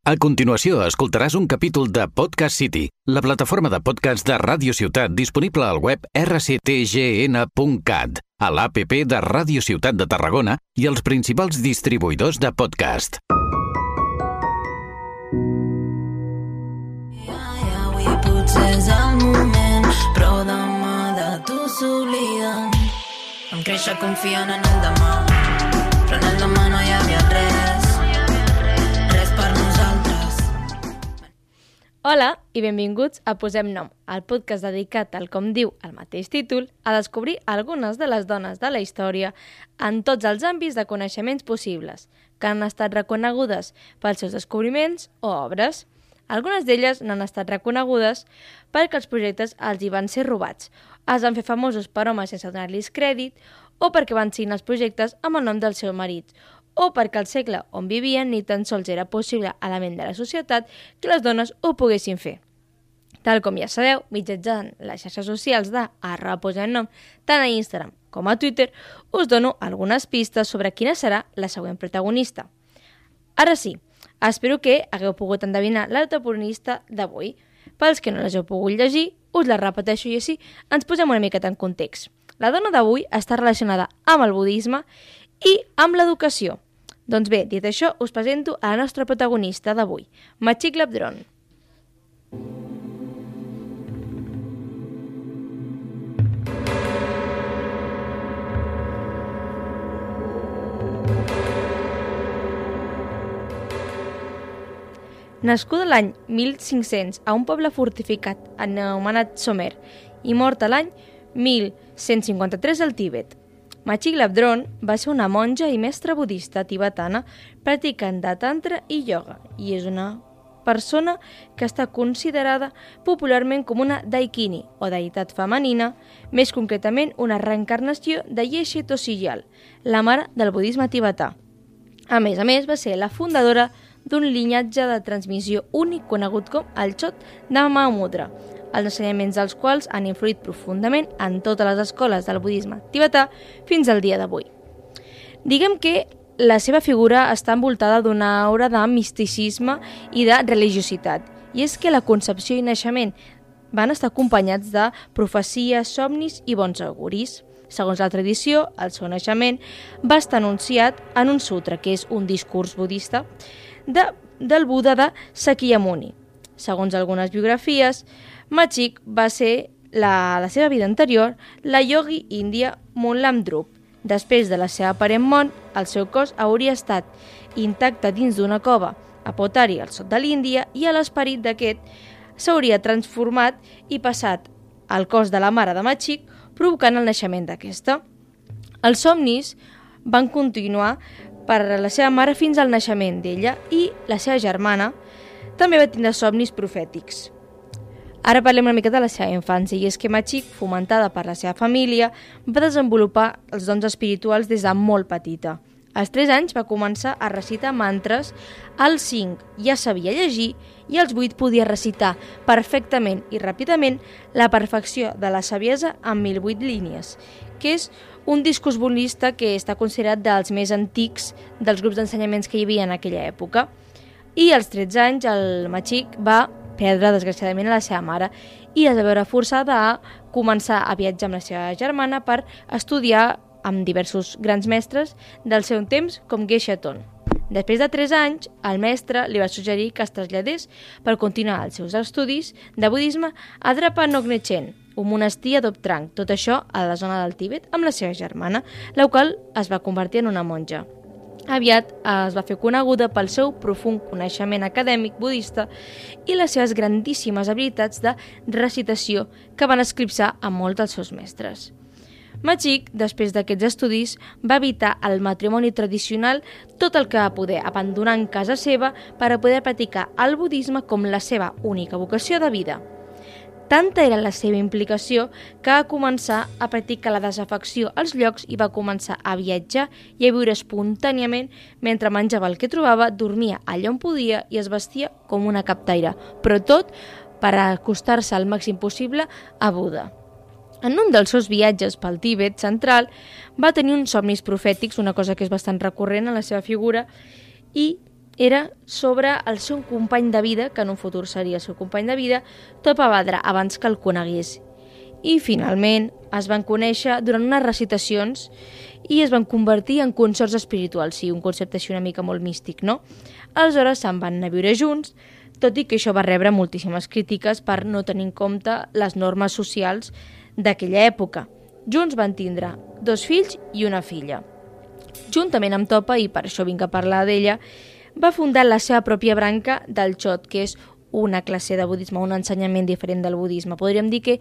A continuació, escoltaràs un capítol de Podcast City, la plataforma de podcast de Ràdio Ciutat disponible al web rctgn.cat, a l'APP de Ràdio Ciutat de Tarragona i els principals distribuïdors de podcast. És el moment, però demà de tu s'obliden. Créixer confiant en el demà, però en el demà no hi havia res Hola i benvinguts a Posem Nom, el podcast dedicat al, com diu el mateix títol, a descobrir algunes de les dones de la història en tots els àmbits de coneixements possibles, que han estat reconegudes pels seus descobriments o obres. Algunes d'elles n'han estat reconegudes perquè els projectes els hi van ser robats, es van fer famosos per homes sense donar-los crèdit o perquè van signar els projectes amb el nom del seu marit, o perquè al segle on vivien ni tan sols era possible a la ment de la societat que les dones ho poguessin fer. Tal com ja sabeu, mitjançant les xarxes socials de arroba posem nom, tant a Instagram com a Twitter, us dono algunes pistes sobre quina serà la següent protagonista. Ara sí, espero que hagueu pogut endevinar l'autoponista d'avui. Pels que no les heu pogut llegir, us la repeteixo i així ens posem una miqueta en context. La dona d'avui està relacionada amb el budisme i amb l'educació. Doncs bé, dit això, us presento a la nostra protagonista d'avui, Machik Labdron. Nascuda l'any 1500 a un poble fortificat anomenat Somer i morta l'any 1153 al Tíbet. Machik Labdron va ser una monja i mestra budista tibetana practicant de tantra i yoga i és una persona que està considerada popularment com una daikini o deïtat femenina, més concretament una reencarnació de Yeshe Tosiyal, la mare del budisme tibetà. A més a més, va ser la fundadora d'un linyatge de transmissió únic conegut com el Chot de Mahamudra, els ensenyaments dels quals han influït profundament en totes les escoles del budisme tibetà fins al dia d'avui. Diguem que la seva figura està envoltada d'una aura de misticisme i de religiositat, i és que la concepció i naixement van estar acompanyats de profecies, somnis i bons auguris. Segons la tradició, el seu naixement va estar anunciat en un sutra, que és un discurs budista, de, del Buda de Sakyamuni. Segons algunes biografies, Machik va ser la, la seva vida anterior la yogi índia Munlam Drup. Després de la seva aparent mort, el seu cos hauria estat intacte dins d'una cova a Potari, al sud de l'Índia, i a l'esperit d'aquest s'hauria transformat i passat al cos de la mare de Machik, provocant el naixement d'aquesta. Els somnis van continuar per la seva mare fins al naixement d'ella i la seva germana també va tindre somnis profètics. Ara parlem una mica de la seva infància i és que Machik, fomentada per la seva família, va desenvolupar els dons espirituals des de molt petita. Als 3 anys va començar a recitar mantres, als 5 ja sabia llegir i als 8 podia recitar perfectament i ràpidament la perfecció de la saviesa en 1.008 línies, que és un discurs budista que està considerat dels més antics dels grups d'ensenyaments que hi havia en aquella època. I als 13 anys el Machik va perdre desgraciadament a la seva mare i es va veure forçada a començar a viatjar amb la seva germana per estudiar amb diversos grans mestres del seu temps com Geshe Ton. Després de 3 anys, el mestre li va suggerir que es traslladés per continuar els seus estudis de budisme a Drapanognechen, un monestir a Doptrang, tot això a la zona del Tíbet amb la seva germana, la qual es va convertir en una monja. Aviat es va fer coneguda pel seu profund coneixement acadèmic budista i les seves grandíssimes habilitats de recitació que van esclipsar a molts dels seus mestres. Machik, després d'aquests estudis, va evitar el matrimoni tradicional tot el que va poder, abandonant casa seva per a poder practicar el budisme com la seva única vocació de vida. Tanta era la seva implicació que va començar a practicar la desafecció als llocs i va començar a viatjar i a viure espontàniament mentre menjava el que trobava, dormia allà on podia i es vestia com una captaire, però tot per acostar-se al màxim possible a Buda. En un dels seus viatges pel Tíbet central va tenir uns somnis profètics, una cosa que és bastant recurrent en la seva figura, i era sobre el seu company de vida, que en un futur seria el seu company de vida, Topavadra, abans que el conegués. I finalment es van conèixer durant unes recitacions i es van convertir en consorts espirituals, sí, un concepte així una mica molt místic, no? Aleshores se'n van anar a viure junts, tot i que això va rebre moltíssimes crítiques per no tenir en compte les normes socials d'aquella època. Junts van tindre dos fills i una filla. Juntament amb Topa, i per això vinc a parlar d'ella, va fundar la seva pròpia branca del Chot, que és una classe de budisme, un ensenyament diferent del budisme. Podríem dir que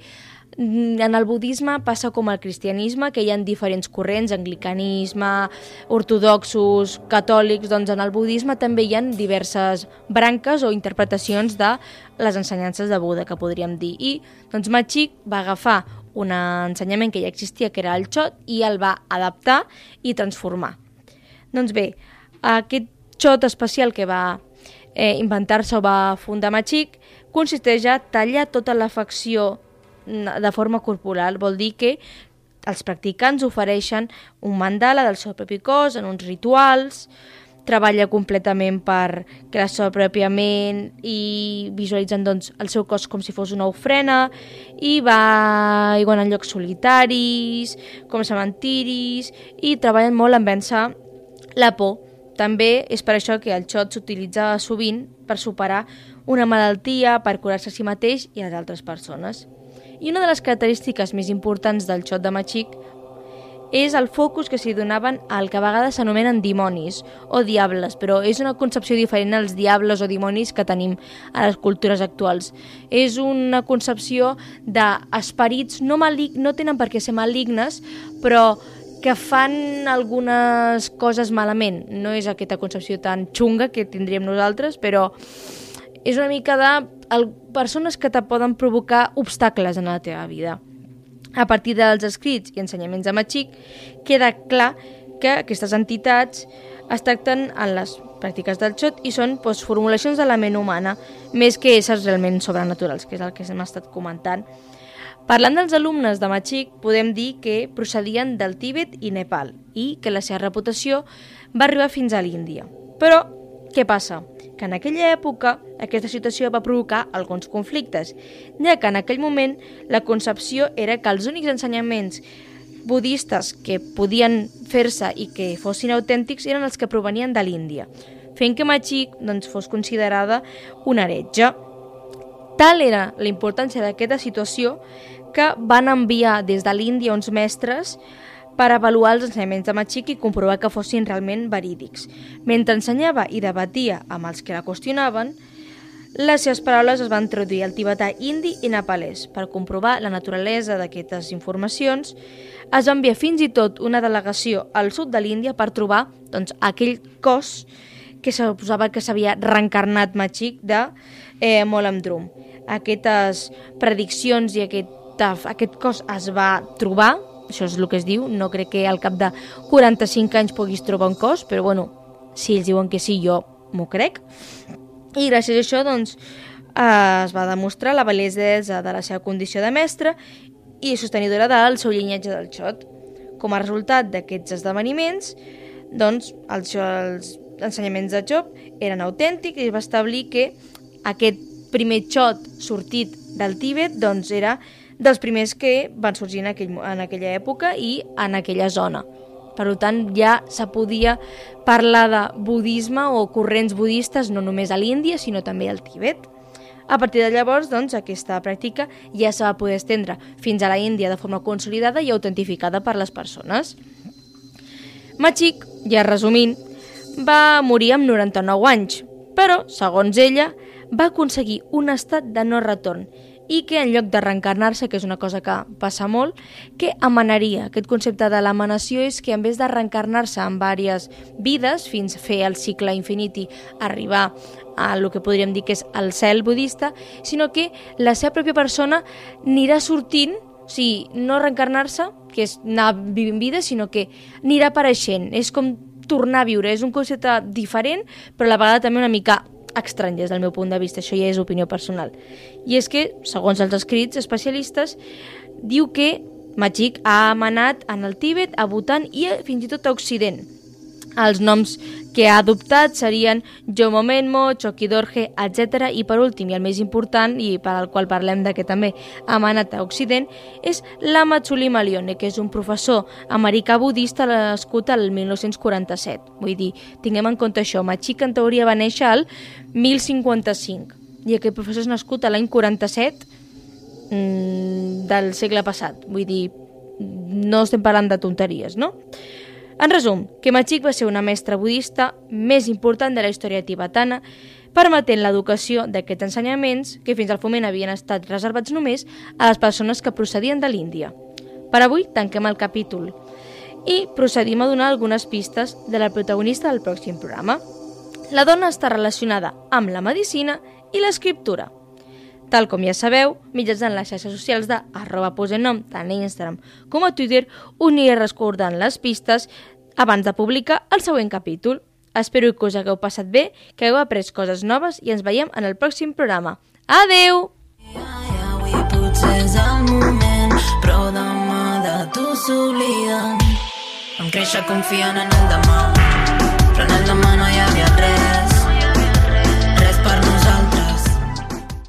mm, en el budisme passa com al cristianisme, que hi ha diferents corrents, anglicanisme, ortodoxos, catòlics, doncs en el budisme també hi ha diverses branques o interpretacions de les ensenyances de Buda, que podríem dir. I doncs Machik va agafar un ensenyament que ja existia, que era el Chot, i el va adaptar i transformar. Doncs bé, aquest xot especial que va eh, inventar-se o va fundar Machik consisteix a tallar tota l'afecció de forma corporal. Vol dir que els practicants ofereixen un mandala del seu propi cos en uns rituals, treballa completament per crear seu propi ment i visualitzen doncs, el seu cos com si fos una ofrena i va igual en llocs solitaris, com cementiris i treballen molt en vèncer la por també és per això que el xot s'utilitza sovint per superar una malaltia, per curar-se a si mateix i a les altres persones. I una de les característiques més importants del xot de Machik és el focus que s'hi donaven al que a vegades s'anomenen dimonis o diables, però és una concepció diferent als diables o dimonis que tenim a les cultures actuals. És una concepció d'esperits no, malig no tenen per què ser malignes, però que fan algunes coses malament. No és aquesta concepció tan xunga que tindríem nosaltres, però és una mica de el, persones que te poden provocar obstacles en la teva vida. A partir dels escrits i ensenyaments de Machik, queda clar que aquestes entitats es tracten en les pràctiques del xot i són doncs, formulacions de la ment humana més que éssers realment sobrenaturals, que és el que hem estat comentant. Parlant dels alumnes de Machik, podem dir que procedien del Tíbet i Nepal i que la seva reputació va arribar fins a l'Índia. Però, què passa? Que en aquella època aquesta situació va provocar alguns conflictes, ja que en aquell moment la concepció era que els únics ensenyaments budistes que podien fer-se i que fossin autèntics eren els que provenien de l'Índia, fent que Machik doncs, fos considerada una heretge. Tal era la importància d'aquesta situació que van enviar des de l'Índia uns mestres per avaluar els ensenyaments de Machik i comprovar que fossin realment verídics. Mentre ensenyava i debatia amb els que la qüestionaven, les seves paraules es van traduir al tibetà indi i nepalès. Per comprovar la naturalesa d'aquestes informacions, es va enviar fins i tot una delegació al sud de l'Índia per trobar doncs, aquell cos que se suposava que s'havia reencarnat Machik de eh, Molamdrum. Aquestes prediccions i aquest aquest cos es va trobar, això és el que es diu, no crec que al cap de 45 anys puguis trobar un cos, però bueno, si ells diuen que sí, jo m'ho crec. I gràcies a això, doncs, eh, es va demostrar la validesa de la seva condició de mestre i sostenidora del seu llinatge del xot. Com a resultat d'aquests esdeveniments, doncs, els, els ensenyaments de Job eren autèntics i va establir que aquest primer xot sortit del Tíbet doncs, era dels primers que van sorgir en, aquell, en aquella època i en aquella zona. Per tant, ja se podia parlar de budisme o corrents budistes no només a l'Índia, sinó també al Tibet. A partir de llavors, doncs, aquesta pràctica ja se va poder estendre fins a la Índia de forma consolidada i autentificada per les persones. Machik, ja resumint, va morir amb 99 anys, però, segons ella, va aconseguir un estat de no retorn i que en lloc de reencarnar-se, que és una cosa que passa molt, que emanaria. Aquest concepte de l'emanació és que en vez de reencarnar-se en diverses vides fins a fer el cicle infinit i arribar a el que podríem dir que és el cel budista, sinó que la seva pròpia persona anirà sortint o sigui, no reencarnar-se, que és anar vivint vida, sinó que anirà apareixent. És com tornar a viure. És un concepte diferent, però a la vegada també una mica estrany des del meu punt de vista, això ja és opinió personal. I és que, segons els escrits especialistes, diu que Machik ha amanat en el Tíbet, a Bhutan i fins i tot a Occident. Els noms que ha adoptat serien Jomo Menmo, Choki Dorje, etc. I per últim, i el més important, i per al qual parlem de que també ha manat a Occident, és Lama Tsulima Lione, que és un professor americà budista nascut al 1947. Vull dir, tinguem en compte això, Machik en teoria va néixer al 1055 i aquest professor és nascut a l'any 47 mmm, del segle passat. Vull dir, no estem parlant de tonteries, no? En resum, Kemachik va ser una mestra budista més important de la història tibetana, permetent l'educació d'aquests ensenyaments que fins al foment havien estat reservats només a les persones que procedien de l'Índia. Per avui tanquem el capítol i procedim a donar algunes pistes de la protagonista del pròxim programa. La dona està relacionada amb la medicina i l'escriptura. Tal com ja sabeu, mitjançant les xarxes socials de arroba posenom, tant a Instagram com a Twitter, uniré recordant les pistes abans de publicar el següent capítol. Espero que us hagueu passat bé, que hagueu après coses noves i ens veiem en el pròxim programa. Adeu! Vam créixer confiant en el demà,